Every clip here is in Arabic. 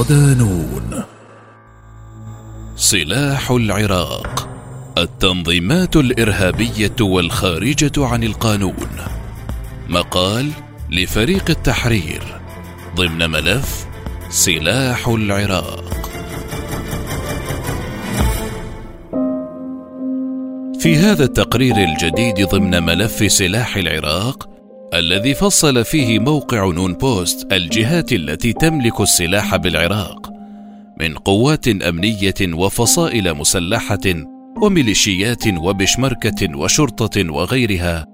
صدانون سلاح العراق التنظيمات الإرهابية والخارجة عن القانون. مقال لفريق التحرير ضمن ملف سلاح العراق. في هذا التقرير الجديد ضمن ملف سلاح العراق الذي فصل فيه موقع نون بوست الجهات التي تملك السلاح بالعراق من قوات أمنية وفصائل مسلحة وميليشيات وبشمركة وشرطة وغيرها.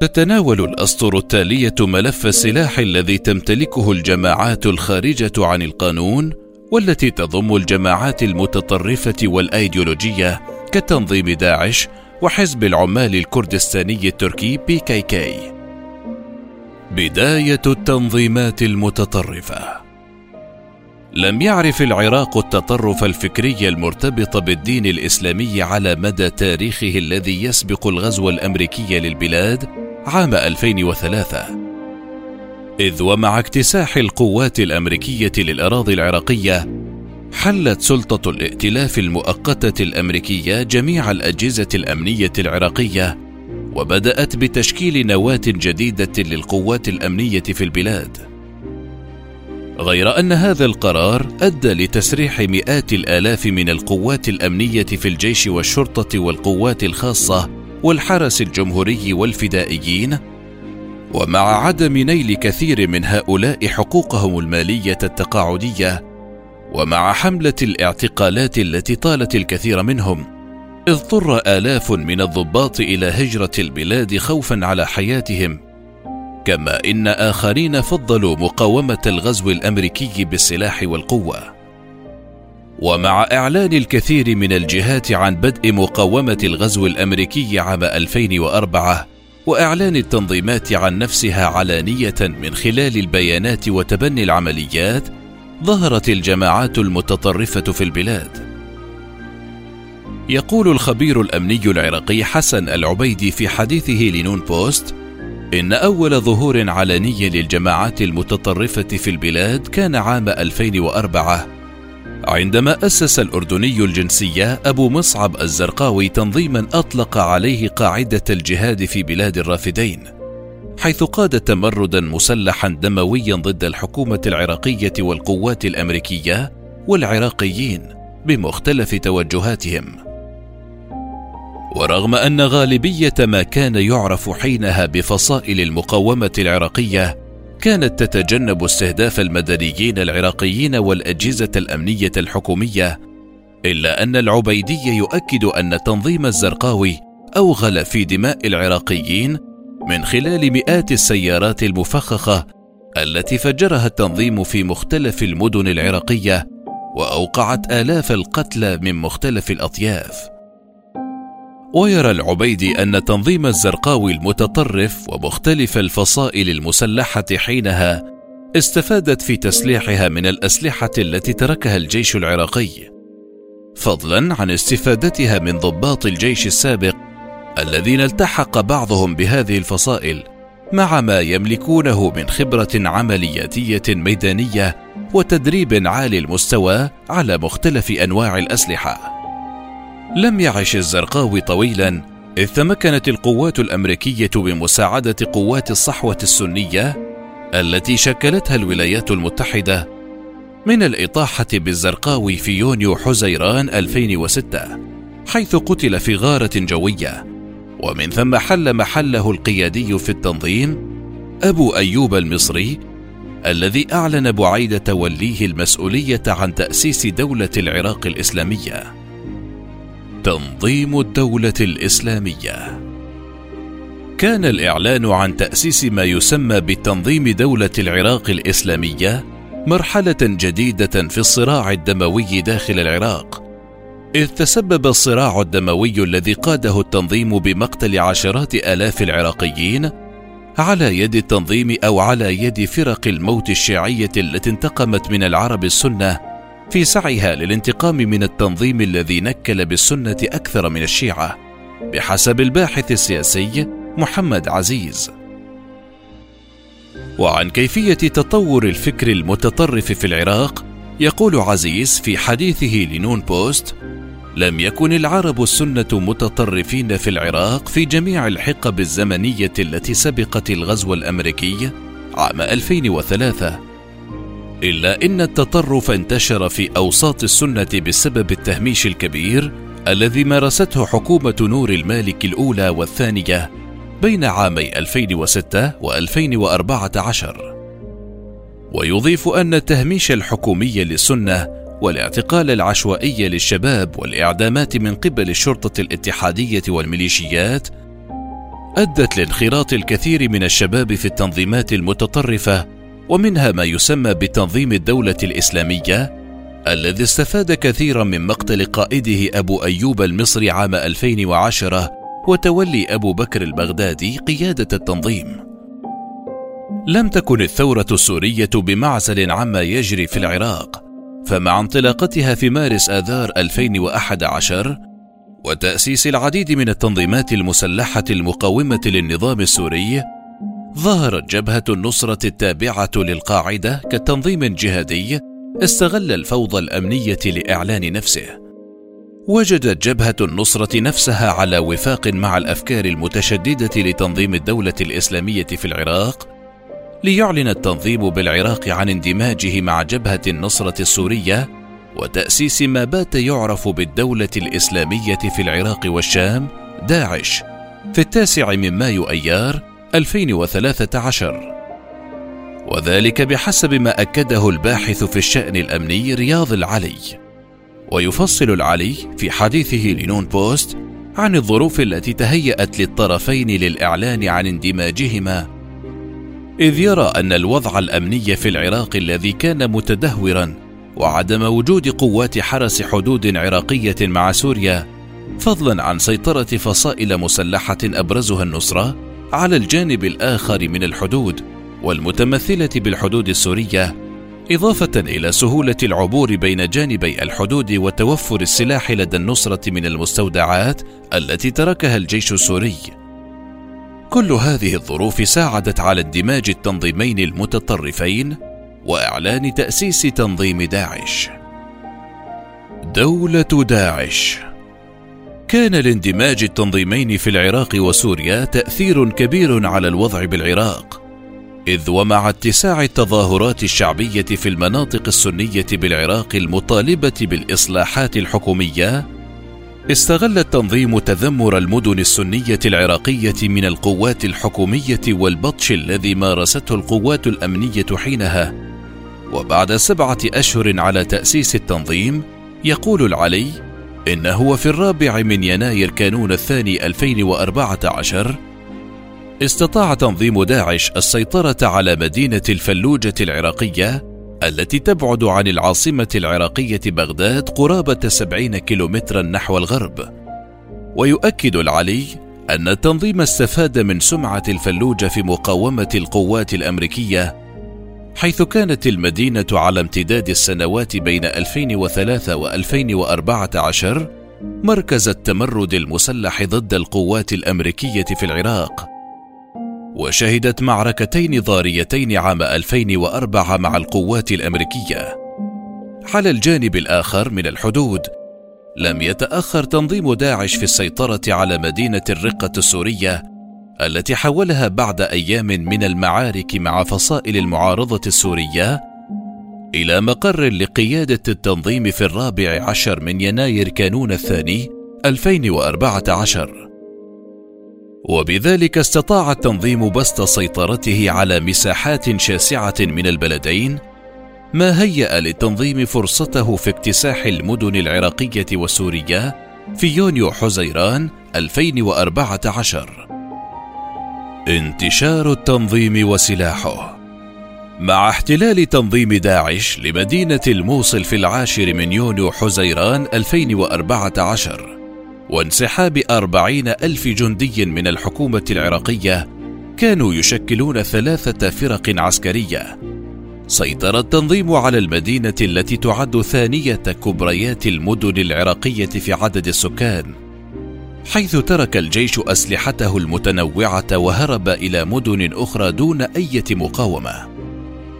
تتناول الأسطر التالية ملف السلاح الذي تمتلكه الجماعات الخارجة عن القانون والتي تضم الجماعات المتطرفة والأيديولوجية كتنظيم داعش وحزب العمال الكردستاني التركي بي كي كي. بداية التنظيمات المتطرفة. لم يعرف العراق التطرف الفكري المرتبط بالدين الإسلامي على مدى تاريخه الذي يسبق الغزو الأمريكي للبلاد عام 2003 إذ ومع اكتساح القوات الأمريكية للأراضي العراقية حلت سلطة الائتلاف المؤقتة الأمريكية جميع الأجهزة الأمنية العراقية وبدأت بتشكيل نواة جديدة للقوات الأمنية في البلاد. غير أن هذا القرار أدى لتسريح مئات الآلاف من القوات الأمنية في الجيش والشرطة والقوات الخاصة والحرس الجمهوري والفدائيين ومع عدم نيل كثير من هؤلاء حقوقهم المالية التقاعدية ومع حملة الاعتقالات التي طالت الكثير منهم اضطر آلاف من الضباط إلى هجرة البلاد خوفا على حياتهم كما إن آخرين فضلوا مقاومة الغزو الأمريكي بالسلاح والقوة. ومع إعلان الكثير من الجهات عن بدء مقاومة الغزو الأمريكي عام 2004 وإعلان التنظيمات عن نفسها علانية من خلال البيانات وتبني العمليات ظهرت الجماعات المتطرفة في البلاد. يقول الخبير الأمني العراقي حسن العبيدي في حديثه لنون بوست إن أول ظهور علني للجماعات المتطرفة في البلاد كان عام 2004 عندما أسس الأردني الجنسية أبو مصعب الزرقاوي تنظيما أطلق عليه قاعدة الجهاد في بلاد الرافدين حيث قاد تمردا مسلحا دمويا ضد الحكومة العراقية والقوات الأمريكية والعراقيين بمختلف توجهاتهم. ورغم أن غالبية ما كان يعرف حينها بفصائل المقاومة العراقية كانت تتجنب استهداف المدنيين العراقيين والأجهزة الأمنية الحكومية إلا أن العبيدي يؤكد أن تنظيم الزرقاوي اوغل في دماء العراقيين من خلال مئات السيارات المفخخة التي فجرها التنظيم في مختلف المدن العراقية وأوقعت آلاف القتلى من مختلف الأطياف. ويرى العبيدي أن تنظيم الزرقاوي المتطرف ومختلف الفصائل المسلحة حينها استفادت في تسليحها من الأسلحة التي تركها الجيش العراقي، فضلا عن استفادتها من ضباط الجيش السابق الذين التحق بعضهم بهذه الفصائل مع ما يملكونه من خبرة عملياتية ميدانية وتدريب عالي المستوى على مختلف أنواع الأسلحة. لم يعش الزرقاوي طويلا إذ تمكنت القوات الأمريكية بمساعدة قوات الصحوة السنية التي شكلتها الولايات المتحدة من الإطاحة بالزرقاوي في يونيو حزيران 2006 حيث قتل في غارة جوية. ومن ثم حل محله القيادي في التنظيم أبو أيوب المصري الذي أعلن بعيد توليه المسؤولية عن تأسيس دولة العراق الإسلامية. تنظيم الدولة الإسلامية. كان الإعلان عن تأسيس ما يسمى بتنظيم دولة العراق الإسلامية مرحلة جديدة في الصراع الدموي داخل العراق. إذ تسبب الصراع الدموي الذي قاده التنظيم بمقتل عشرات آلاف العراقيين على يد التنظيم أو على يد فرق الموت الشيعية التي انتقمت من العرب السنة في سعيها للانتقام من التنظيم الذي نكل بالسنة أكثر من الشيعة بحسب الباحث السياسي محمد عزيز. وعن كيفية تطور الفكر المتطرف في العراق يقول عزيز في حديثه لنون بوست لم يكن العرب السنة متطرفين في العراق في جميع الحقب الزمنية التي سبقت الغزو الأمريكي عام 2003 إلا إن التطرف انتشر في أوساط السنة بسبب التهميش الكبير الذي مارسته حكومة نور المالك الأولى والثانية بين عامي 2006 و2014 ويضيف أن التهميش الحكومي للسنة والاعتقال العشوائي للشباب والإعدامات من قبل الشرطة الاتحادية والميليشيات أدت لانخراط الكثير من الشباب في التنظيمات المتطرفة ومنها ما يسمى بتنظيم الدولة الإسلامية الذي استفاد كثيرا من مقتل قائده أبو أيوب المصري عام 2010 وتولي أبو بكر البغدادي قيادة التنظيم. لم تكن الثورة السورية بمعزل عما يجري في العراق، فمع انطلاقتها في مارس آذار 2011 وتأسيس العديد من التنظيمات المسلحة المقاومة للنظام السوري، ظهرت جبهة النصرة التابعة للقاعدة كتنظيم جهادي استغل الفوضى الأمنية لإعلان نفسه. وجدت جبهة النصرة نفسها على وفاق مع الأفكار المتشددة لتنظيم الدولة الإسلامية في العراق، ليعلن التنظيم بالعراق عن اندماجه مع جبهة النصرة السورية وتأسيس ما بات يعرف بالدولة الإسلامية في العراق والشام داعش في التاسع من مايو أيار 2013 وذلك بحسب ما أكده الباحث في الشأن الأمني رياض العلي. ويفصل العلي في حديثه لنون بوست عن الظروف التي تهيأت للطرفين للإعلان عن اندماجهما إذ يرى أن الوضع الأمني في العراق الذي كان متدهورا وعدم وجود قوات حرس حدود عراقية مع سوريا فضلا عن سيطرة فصائل مسلحة أبرزها النصرة على الجانب الآخر من الحدود والمتمثلة بالحدود السورية إضافة إلى سهولة العبور بين جانبي الحدود وتوفر السلاح لدى النصرة من المستودعات التي تركها الجيش السوري. كل هذه الظروف ساعدت على اندماج التنظيمين المتطرفين وإعلان تأسيس تنظيم داعش. دولة داعش كان لاندماج التنظيمين في العراق وسوريا تأثير كبير على الوضع بالعراق. إذ ومع اتساع التظاهرات الشعبية في المناطق السنية بالعراق المطالبة بالإصلاحات الحكومية، استغل التنظيم تذمر المدن السنية العراقية من القوات الحكومية والبطش الذي مارسته القوات الأمنية حينها. وبعد سبعة أشهر على تأسيس التنظيم، يقول العلي: إنه في الرابع من يناير كانون الثاني 2014 استطاع تنظيم داعش السيطرة على مدينة الفلوجة العراقية التي تبعد عن العاصمة العراقية بغداد قرابة سبعين كيلومترا نحو الغرب. ويؤكد العلي أن التنظيم استفاد من سمعة الفلوجة في مقاومة القوات الأمريكية حيث كانت المدينة على امتداد السنوات بين 2003 و 2014 مركز التمرد المسلح ضد القوات الأمريكية في العراق وشهدت معركتين ضاريتين عام 2004 مع القوات الأمريكية. على الجانب الآخر من الحدود، لم يتأخر تنظيم داعش في السيطرة على مدينة الرقة السورية التي حولها بعد أيام من المعارك مع فصائل المعارضة السورية إلى مقر لقيادة التنظيم في الرابع عشر من يناير كانون الثاني 2014 وبذلك استطاع التنظيم بسط سيطرته على مساحات شاسعة من البلدين ما هيأ للتنظيم فرصته في اكتساح المدن العراقية والسورية في يونيو حزيران 2014 انتشار التنظيم وسلاحه. مع احتلال تنظيم داعش لمدينة الموصل في العاشر من يونيو حزيران 2014 وانسحاب أربعين ألف جندي من الحكومة العراقية كانوا يشكلون ثلاثة فرق عسكرية. سيطر التنظيم على المدينة التي تعد ثانية كبريات المدن العراقية في عدد السكان. حيث ترك الجيش أسلحته المتنوعة وهرب إلى مدن أخرى دون أي مقاومة.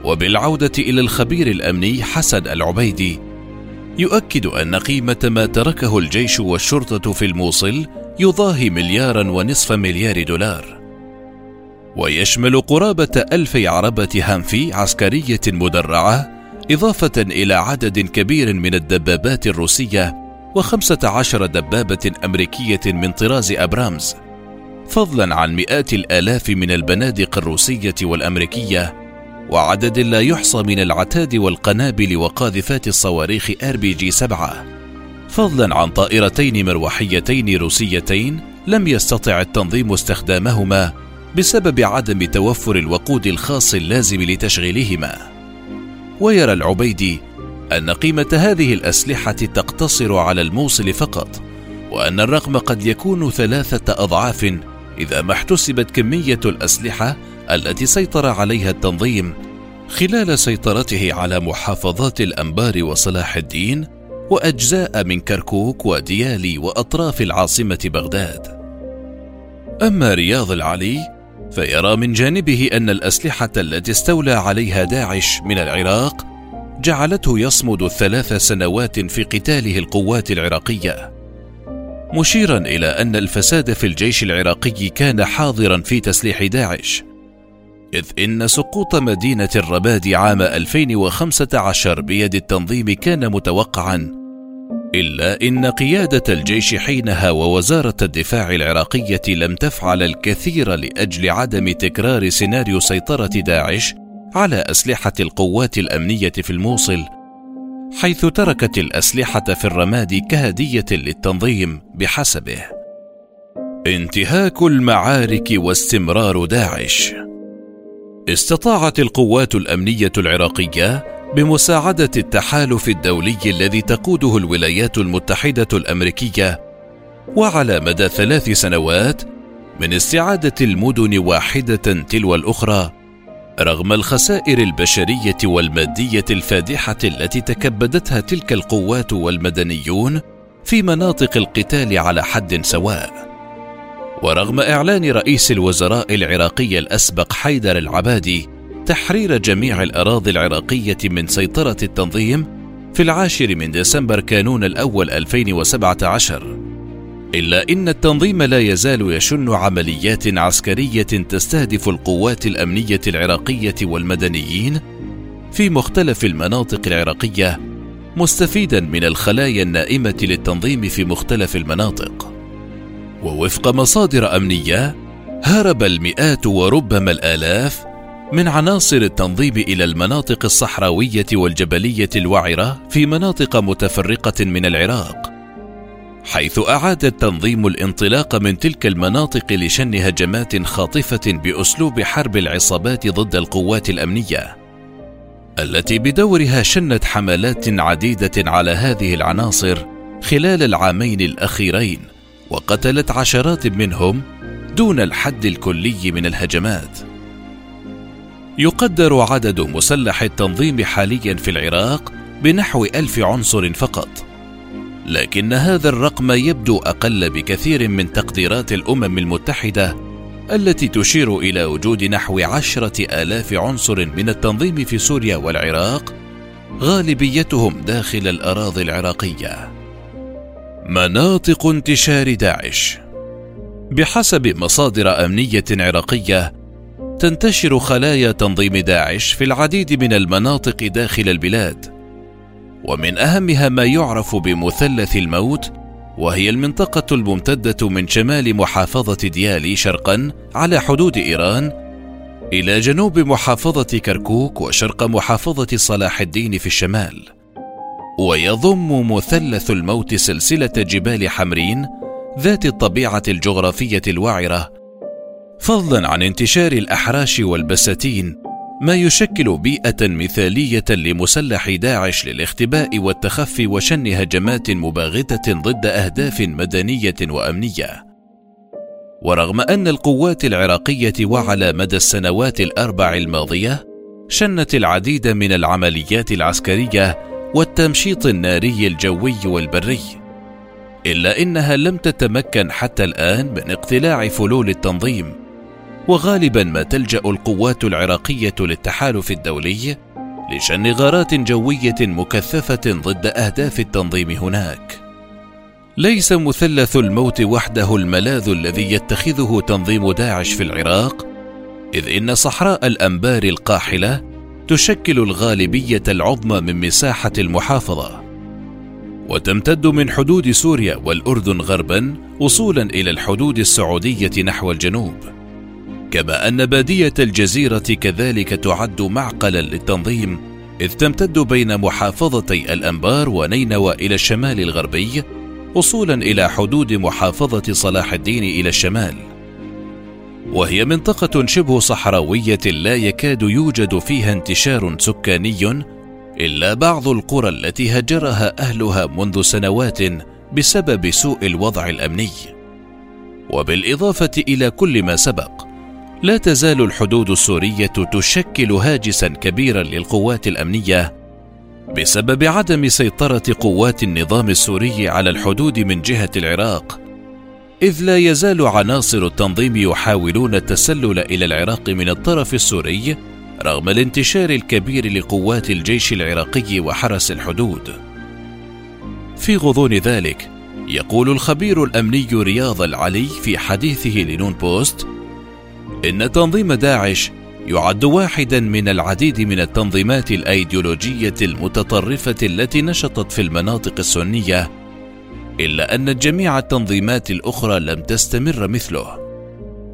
وبالعودة إلى الخبير الأمني حسن العبيدي يؤكد أن قيمة ما تركه الجيش والشرطة في الموصل يضاهي مليارا ونصف مليار دولار. ويشمل قرابة ألف عربة هامفي عسكرية مدرعة إضافة إلى عدد كبير من الدبابات الروسية وخمسة عشر دبابة أمريكية من طراز أبرامز. فضلا عن مئات الآلاف من البنادق الروسية والأمريكية وعدد لا يحصى من العتاد والقنابل وقاذفات الصواريخ RPG 7 فضلا عن طائرتين مروحيتين روسيتين لم يستطع التنظيم استخدامهما بسبب عدم توفر الوقود الخاص اللازم لتشغيلهما. ويرى العبيدي أن قيمة هذه الأسلحة تقتصر على الموصل فقط وأن الرقم قد يكون ثلاثة أضعاف إذا ما احتسبت كمية الأسلحة التي سيطر عليها التنظيم خلال سيطرته على محافظات الأنبار وصلاح الدين وأجزاء من كركوك وديالي وأطراف العاصمة بغداد. أما رياض العلي فيرى من جانبه أن الأسلحة التي استولى عليها داعش من العراق جعلته يصمد ثلاث سنوات في قتاله القوات العراقية مشيرا إلى أن الفساد في الجيش العراقي كان حاضرا في تسليح داعش إذ إن سقوط مدينة الرباد عام 2015 بيد التنظيم كان متوقعا إلا إن قيادة الجيش حينها ووزارة الدفاع العراقية لم تفعل الكثير لأجل عدم تكرار سيناريو سيطرة داعش على أسلحة القوات الأمنية في الموصل حيث تركت الأسلحة في الرماد كهدية للتنظيم بحسبه. انتهاك المعارك واستمرار داعش. استطاعت القوات الأمنية العراقية بمساعدة التحالف الدولي الذي تقوده الولايات المتحدة الأمريكية وعلى مدى ثلاث سنوات من استعادة المدن واحدة تلو الأخرى رغم الخسائر البشرية والمادية الفادحة التي تكبدتها تلك القوات والمدنيون في مناطق القتال على حد سواء. ورغم إعلان رئيس الوزراء العراقي الأسبق حيدر العبادي تحرير جميع الأراضي العراقية من سيطرة التنظيم في العاشر من ديسمبر كانون الأول 2017 إلا إن التنظيم لا يزال يشن عمليات عسكرية تستهدف القوات الأمنية العراقية والمدنيين في مختلف المناطق العراقية مستفيدا من الخلايا النائمة للتنظيم في مختلف المناطق. ووفق مصادر أمنية هرب المئات وربما الآلاف من عناصر التنظيم إلى المناطق الصحراوية والجبلية الوعرة في مناطق متفرقة من العراق. حيث أعاد التنظيم الانطلاق من تلك المناطق لشن هجمات خاطفة بأسلوب حرب العصابات ضد القوات الأمنية التي بدورها شنت حملات عديدة على هذه العناصر خلال العامين الأخيرين وقتلت عشرات منهم دون الحد الكلي من الهجمات. يقدر عدد مسلح التنظيم حاليا في العراق بنحو ألف عنصر فقط. لكن هذا الرقم يبدو أقل بكثير من تقديرات الأمم المتحدة التي تشير إلى وجود نحو عشرة آلاف عنصر من التنظيم في سوريا والعراق غالبيتهم داخل الأراضي العراقية. مناطق انتشار داعش. بحسب مصادر أمنية عراقية تنتشر خلايا تنظيم داعش في العديد من المناطق داخل البلاد. ومن أهمها ما يعرف بمثلث الموت وهي المنطقة الممتدة من شمال محافظة ديالي شرقا على حدود إيران إلى جنوب محافظة كركوك وشرق محافظة صلاح الدين في الشمال. ويضم مثلث الموت سلسلة جبال حمرين ذات الطبيعة الجغرافية الوعرة فضلا عن انتشار الأحراش والبساتين ما يشكل بيئة مثالية لمسلح داعش للاختباء والتخفي وشن هجمات مباغتة ضد أهداف مدنية وأمنية. ورغم أن القوات العراقية وعلى مدى السنوات الأربع الماضية شنت العديد من العمليات العسكرية والتمشيط الناري الجوي والبري. إلا إنها لم تتمكن حتى الآن من اقتلاع فلول التنظيم. وغالبا ما تلجأ القوات العراقية للتحالف الدولي لشن غارات جوية مكثفة ضد أهداف التنظيم هناك. ليس مثلث الموت وحده الملاذ الذي يتخذه تنظيم داعش في العراق إذ إن صحراء الأنبار القاحلة تشكل الغالبية العظمى من مساحة المحافظة. وتمتد من حدود سوريا والأردن غربا وصولا إلى الحدود السعودية نحو الجنوب. كما أن بادية الجزيرة كذلك تعد معقلا للتنظيم إذ تمتد بين محافظتي الأنبار ونينوى إلى الشمال الغربي وصولا إلى حدود محافظة صلاح الدين إلى الشمال. وهي منطقة شبه صحراوية لا يكاد يوجد فيها انتشار سكاني إلا بعض القرى التي هجرها أهلها منذ سنوات بسبب سوء الوضع الأمني. وبالإضافة إلى كل ما سبق لا تزال الحدود السورية تشكل هاجسا كبيرا للقوات الأمنية بسبب عدم سيطرة قوات النظام السوري على الحدود من جهة العراق إذ لا يزال عناصر التنظيم يحاولون التسلل إلى العراق من الطرف السوري رغم الانتشار الكبير لقوات الجيش العراقي وحرس الحدود. في غضون ذلك يقول الخبير الأمني رياض العلي في حديثه لنون بوست إن تنظيم داعش يعد واحدا من العديد من التنظيمات الأيديولوجية المتطرفة التي نشطت في المناطق السنية إلا أن جميع التنظيمات الأخرى لم تستمر مثله.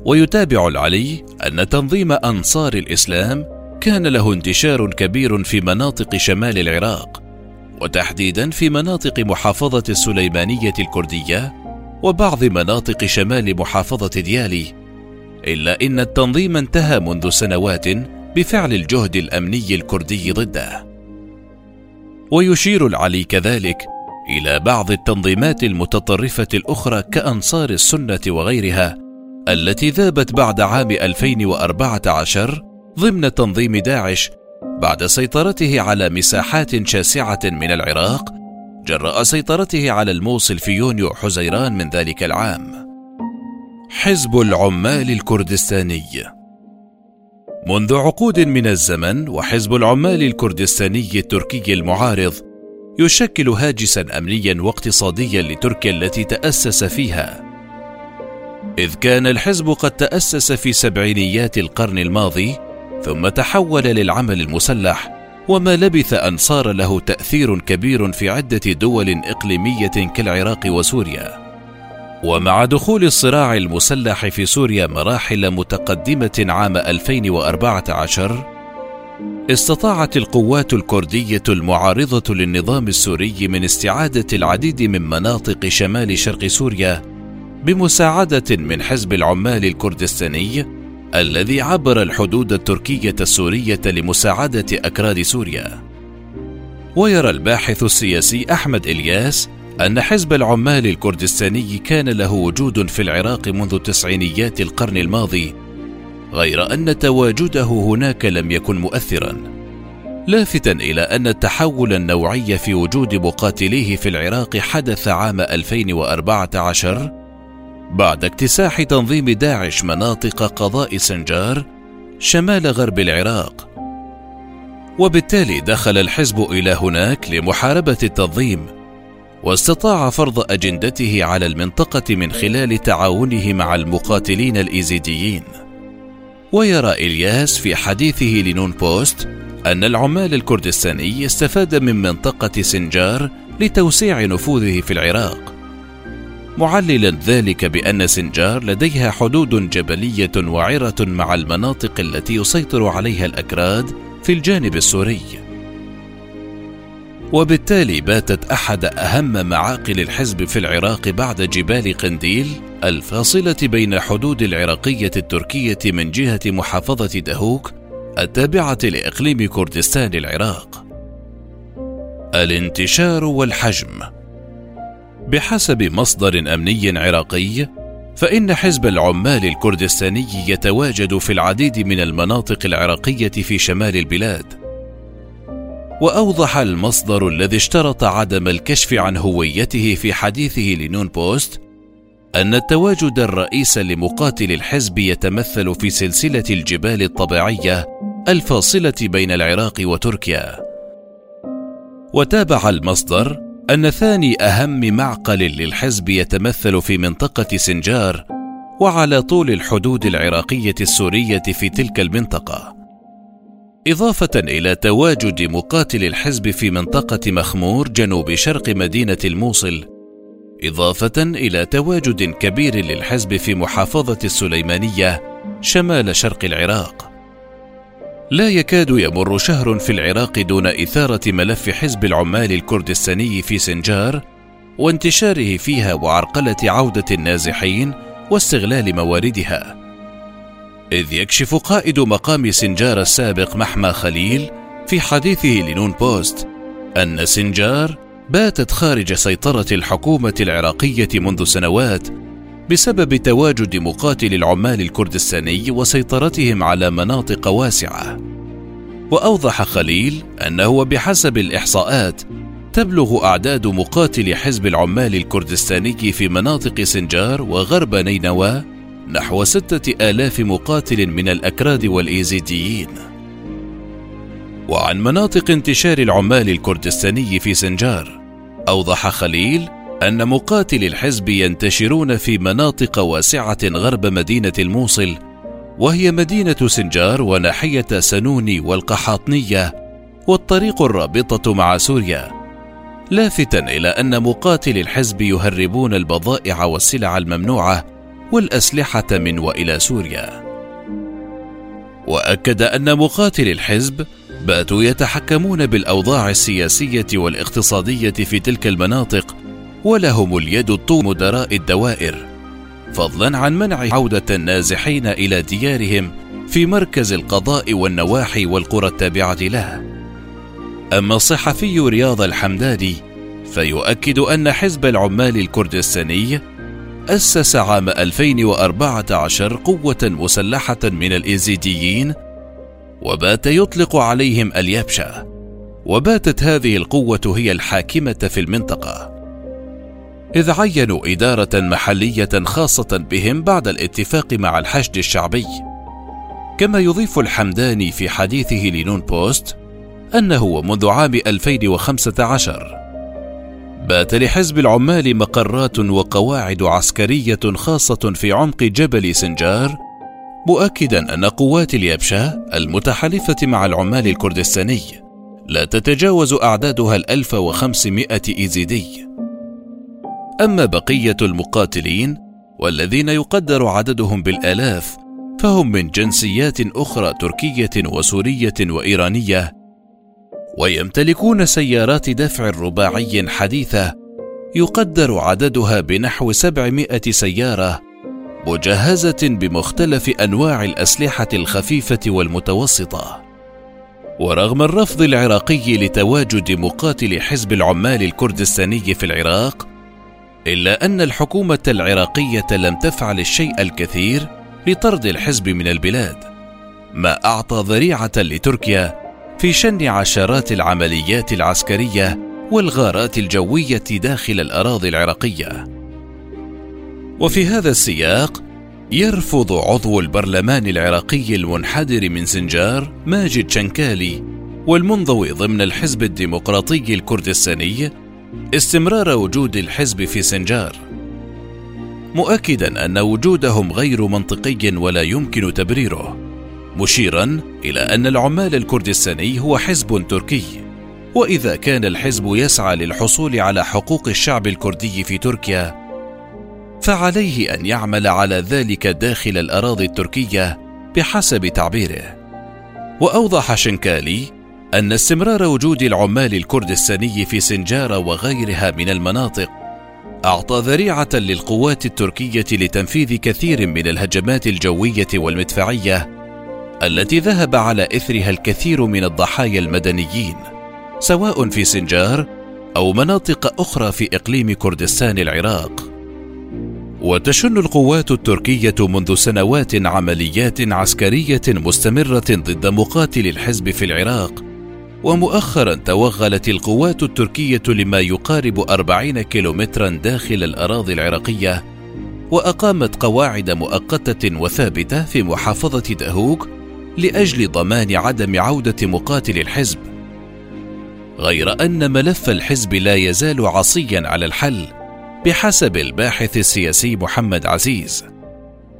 ويتابع العلي أن تنظيم أنصار الإسلام كان له انتشار كبير في مناطق شمال العراق وتحديدا في مناطق محافظة السليمانية الكردية وبعض مناطق شمال محافظة ديالي. إلا إن التنظيم انتهى منذ سنوات بفعل الجهد الأمني الكردي ضده. ويشير العلي كذلك إلى بعض التنظيمات المتطرفة الأخرى كأنصار السنة وغيرها التي ذابت بعد عام 2014 ضمن تنظيم داعش بعد سيطرته على مساحات شاسعة من العراق جراء سيطرته على الموصل في يونيو حزيران من ذلك العام. حزب العمال الكردستاني. منذ عقود من الزمن وحزب العمال الكردستاني التركي المعارض يشكل هاجسا امنيا واقتصاديا لتركيا التي تأسس فيها. إذ كان الحزب قد تأسس في سبعينيات القرن الماضي ثم تحول للعمل المسلح وما لبث أن صار له تأثير كبير في عدة دول إقليمية كالعراق وسوريا. ومع دخول الصراع المسلح في سوريا مراحل متقدمة عام 2014 استطاعت القوات الكردية المعارضة للنظام السوري من استعادة العديد من مناطق شمال شرق سوريا بمساعدة من حزب العمال الكردستاني الذي عبر الحدود التركية السورية لمساعدة أكراد سوريا. ويرى الباحث السياسي أحمد إلياس أن حزب العمال الكردستاني كان له وجود في العراق منذ تسعينيات القرن الماضي غير أن تواجده هناك لم يكن مؤثرا. لافتا إلى أن التحول النوعي في وجود مقاتليه في العراق حدث عام 2014 بعد اكتساح تنظيم داعش مناطق قضاء سنجار شمال غرب العراق. وبالتالي دخل الحزب إلى هناك لمحاربة التنظيم. واستطاع فرض أجندته على المنطقة من خلال تعاونه مع المقاتلين الإيزيديين. ويرى إلياس في حديثه لنون بوست أن العمال الكردستاني استفاد من منطقة سنجار لتوسيع نفوذه في العراق. معللا ذلك بأن سنجار لديها حدود جبلية وعرة مع المناطق التي يسيطر عليها الأكراد في الجانب السوري. وبالتالي باتت أحد أهم معاقل الحزب في العراق بعد جبال قنديل الفاصلة بين الحدود العراقية التركية من جهة محافظة دهوك التابعة لإقليم كردستان العراق. الانتشار والحجم. بحسب مصدر أمني عراقي فإن حزب العمال الكردستاني يتواجد في العديد من المناطق العراقية في شمال البلاد. وأوضح المصدر الذي اشترط عدم الكشف عن هويته في حديثه لنون بوست أن التواجد الرئيس لمقاتل الحزب يتمثل في سلسلة الجبال الطبيعية الفاصلة بين العراق وتركيا. وتابع المصدر أن ثاني أهم معقل للحزب يتمثل في منطقة سنجار وعلى طول الحدود العراقية السورية في تلك المنطقة. إضافة إلى تواجد مقاتل الحزب في منطقة مخمور جنوب شرق مدينة الموصل، إضافة إلى تواجد كبير للحزب في محافظة السليمانية شمال شرق العراق. لا يكاد يمر شهر في العراق دون إثارة ملف حزب العمال الكردستاني في سنجار وانتشاره فيها وعرقلة عودة النازحين واستغلال مواردها. إذ يكشف قائد مقام سنجار السابق محمى خليل في حديثه لنون بوست أن سنجار باتت خارج سيطرة الحكومة العراقية منذ سنوات بسبب تواجد مقاتل العمال الكردستاني وسيطرتهم على مناطق واسعة. وأوضح خليل أنه بحسب الإحصاءات تبلغ أعداد مقاتلي حزب العمال الكردستاني في مناطق سنجار وغرب نينوى نحو ستة آلاف مقاتل من الأكراد والإيزيديين. وعن مناطق انتشار العمال الكردستاني في سنجار أوضح خليل أن مقاتلي الحزب ينتشرون في مناطق واسعة غرب مدينة الموصل وهي مدينة سنجار وناحية سنوني والقحاطنية والطريق الرابطة مع سوريا. لافتا إلى أن مقاتلي الحزب يهربون البضائع والسلع الممنوعة والأسلحة من وإلى سوريا وأكد أن مقاتلي الحزب باتوا يتحكمون بالأوضاع السياسية والاقتصادية في تلك المناطق ولهم اليد الطول مدراء الدوائر فضلا عن منع عودة النازحين إلى ديارهم في مركز القضاء والنواحي والقرى التابعة له. أما الصحفي رياض الحمداني فيؤكد أن حزب العمال الكردستاني أسس عام 2014 قوة مسلحة من الإيزيديين وبات يطلق عليهم اليبشة وباتت هذه القوة هي الحاكمة في المنطقة. إذ عينوا إدارة محلية خاصة بهم بعد الاتفاق مع الحشد الشعبي. كما يضيف الحمداني في حديثه لنون بوست أنه منذ عام 2015 بات لحزب العمال مقرات وقواعد عسكرية خاصة في عمق جبل سنجار مؤكدا أن قوات اليابشة المتحالفة مع العمال الكردستاني لا تتجاوز أعدادها الألف وخمسمائة إيزيدي. أما بقية المقاتلين والذين يقدر عددهم بالآلاف فهم من جنسيات أخرى تركية وسورية وإيرانية ويمتلكون سيارات دفع رباعي حديثة يقدر عددها بنحو 700 سيارة مجهزة بمختلف أنواع الأسلحة الخفيفة والمتوسطة. ورغم الرفض العراقي لتواجد مقاتل حزب العمال الكردستاني في العراق، إلا أن الحكومة العراقية لم تفعل الشيء الكثير لطرد الحزب من البلاد، ما أعطى ذريعة لتركيا في شن عشرات العمليات العسكرية والغارات الجوية داخل الأراضي العراقية. وفي هذا السياق يرفض عضو البرلمان العراقي المنحدر من سنجار ماجد شنكالي والمنضوي ضمن الحزب الديمقراطي الكردستاني استمرار وجود الحزب في سنجار مؤكدا أن وجودهم غير منطقي ولا يمكن تبريره مشيرا إلى أن العمال الكردستاني هو حزب تركي. وإذا كان الحزب يسعى للحصول على حقوق الشعب الكردي في تركيا فعليه أن يعمل على ذلك داخل الأراضي التركية بحسب تعبيره. وأوضح شنكالي أن استمرار وجود العمال الكردستاني في سنجار وغيرها من المناطق أعطى ذريعة للقوات التركية لتنفيذ كثير من الهجمات الجوية والمدفعية التي ذهب على إثرها الكثير من الضحايا المدنيين سواء في سنجار أو مناطق أخرى في إقليم كردستان العراق. وتشن القوات التركية منذ سنوات عمليات عسكرية مستمرة ضد مقاتل الحزب في العراق ومؤخرا توغلت القوات التركية لما يقارب أربعين كيلومترا داخل الأراضي العراقية وأقامت قواعد مؤقتة وثابتة في محافظة دهوك لأجل ضمان عدم عودة مقاتل الحزب غير أن ملف الحزب لا يزال عصيا على الحل بحسب الباحث السياسي محمد عزيز.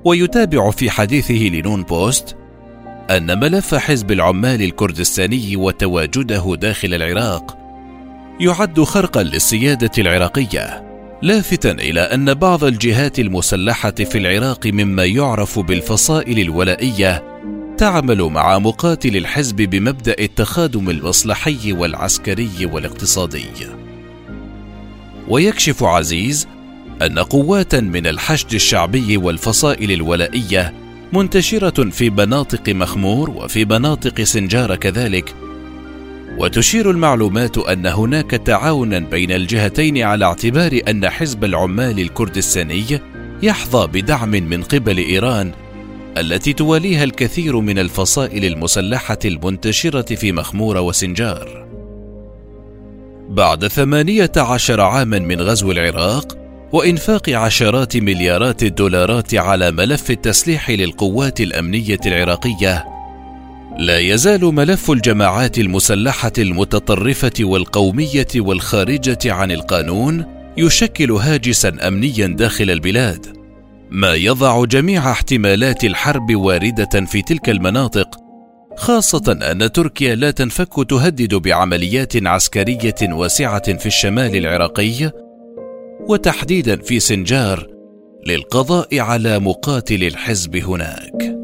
ويتابع في حديثه لنون بوست أن ملف حزب العمال الكردستاني وتواجده داخل العراق يعد خرقا للسيادة العراقية لافتا إلى أن بعض الجهات المسلحة في العراق مما يعرف بالفصائل الولائية تعمل مع مقاتل الحزب بمبدأ التخادم المصلحي والعسكري والاقتصادي. ويكشف عزيز أن قوات من الحشد الشعبي والفصائل الولائية منتشرة في مناطق مخمور وفي مناطق سنجار كذلك. وتشير المعلومات أن هناك تعاونا بين الجهتين على اعتبار أن حزب العمال الكردستاني يحظى بدعم من قبل إيران التي تواليها الكثير من الفصائل المسلحة المنتشرة في مخمور وسنجار. بعد ثمانية عشر عاما من غزو العراق وإنفاق عشرات مليارات الدولارات على ملف التسليح للقوات الأمنية العراقية لا يزال ملف الجماعات المسلحة المتطرفة والقومية والخارجة عن القانون يشكل هاجسا امنيا داخل البلاد. ما يضع جميع احتمالات الحرب واردة في تلك المناطق خاصة أن تركيا لا تنفك تهدد بعمليات عسكرية واسعة في الشمال العراقي وتحديدا في سنجار للقضاء على مقاتل الحزب هناك.